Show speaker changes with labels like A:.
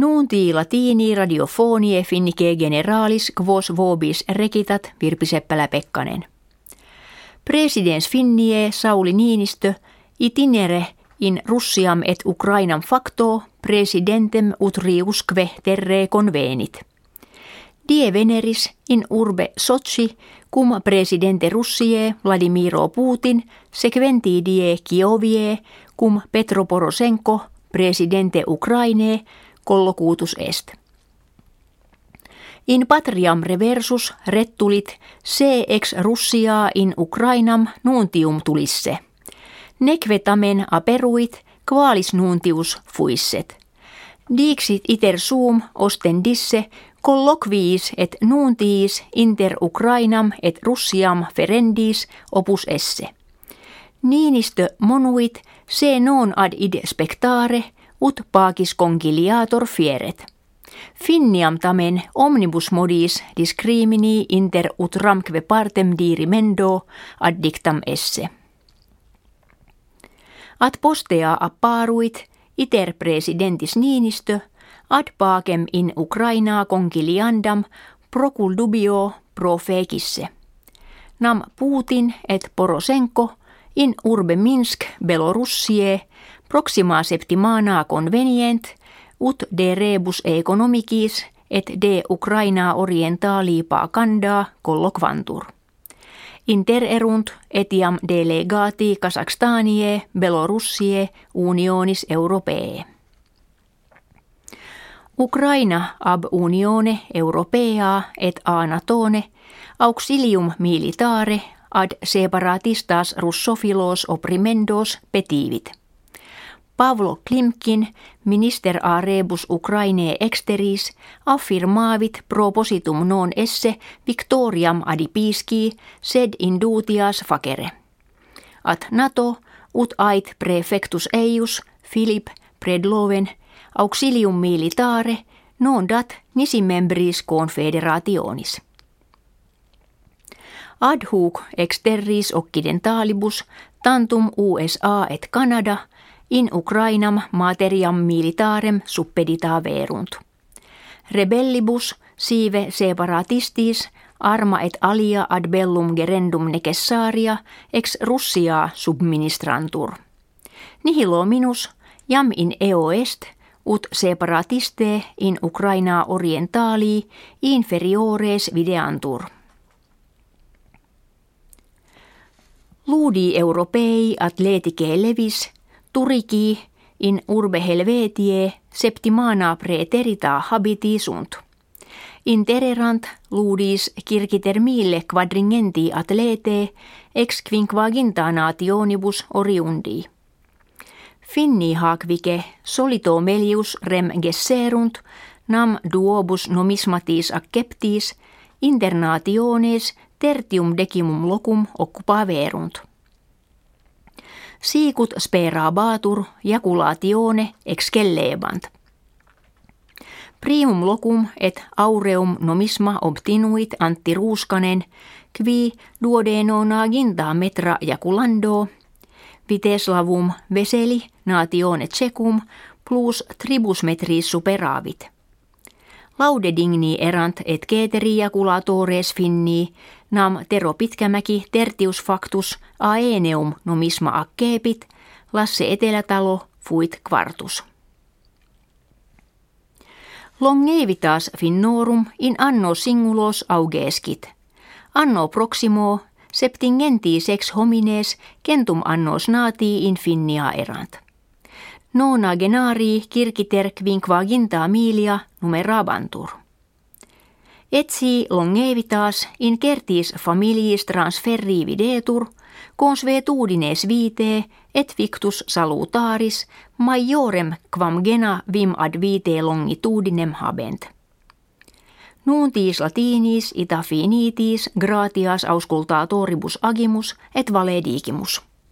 A: Nuunti latini radiofonie finnike generalis quos vobis rekitat Virpi Seppälä-Pekkanen. Presidents finnie Sauli Niinistö itinere in Russiam et Ukrainam facto presidentem utriusque terre convenit. Die veneris in urbe Sochi cum presidente Russie Vladimiro Putin sequenti die Kiovie cum Petro Poroshenko presidente Ukraine kollokuutus est. In patriam reversus rettulit se ex Russia in Ukrainam nuuntium tulisse. Nekvetamen aperuit qualis nuuntius fuisset. Dixit iter suum ostendisse colloquiis et nuuntiis inter Ukrainam et Russiam ferendis opus esse. Niinistö monuit se non ad id spectare – ut pacis conciliator fieret. Finniam tamen omnibus modis discrimini inter ut ramque partem dirimendo ad dictam esse. Ad postea apparuit iter presidentis Niinistö ad pacem in Ukrainaa conciliandam procul dubio pro fecisse. Nam Putin et Porosenko in urbe Minsk Belorussie proxima septimana convenient ut de rebus economicis et de Ukraina orientali pacanda colloquantur. Intererunt etiam delegati Kazakstanie Belorussie unionis europee. Ukraina ab unione europea et a natone auxilium militare ad separatistas russofilos opprimendos petivit. Pavlo Klimkin, minister a rebus Ukraine exteris, affirmaavit propositum non esse victoriam adipisci sed indutias facere. At NATO ut ait prefectus eius Philip Predloven auxilium militare non dat nisi membris confederationis. Ad hoc exterris occidentalibus tantum USA et Canada – in Ukrainam materiam militarem suppedita verunt. Rebellibus sive separatistis arma et alia ad bellum gerendum necessaria ex Russia subministrantur. Nihilo minus jam in eo est ut separatiste in Ukraina orientali inferiores videantur. Ludi europei atletike levis Turiki in urbe helvetie septimana preterita habiti sunt. Intererant ludis kirkiter mille quadringenti atlete ex quinquaginta nationibus oriundi. Finni hakvike solito melius rem gesserunt nam duobus nomismatis acceptis internationes tertium decimum locum occupaverunt siikut sperabatur jaculatione excellebant. Primum locum et aureum nomisma obtinuit Antti Ruuskanen, qui duodenonaginta metra jaculando, viteslavum veseli natione cecum plus tribus metris superavit. Laude digni erant et keteria culatores finni nam Tero Pitkämäki tertius factus aeneum nomisma akkeepit, Lasse Etelätalo fuit quartus. Longevitas finnorum in anno singulos augeskit. Anno proximo septingenti sex homines kentum annos nati in finnia erant. Nona genari kirkiter quinquaginta milia numerabantur. Etsi longevitas in certis familiis transferri videtur, consvetudines vitae et victus salutaris majorem quam gena vim ad vitae longitudinem habent. Nuuntis latinis ita finitis gratias auscultatoribus agimus et valedigimus.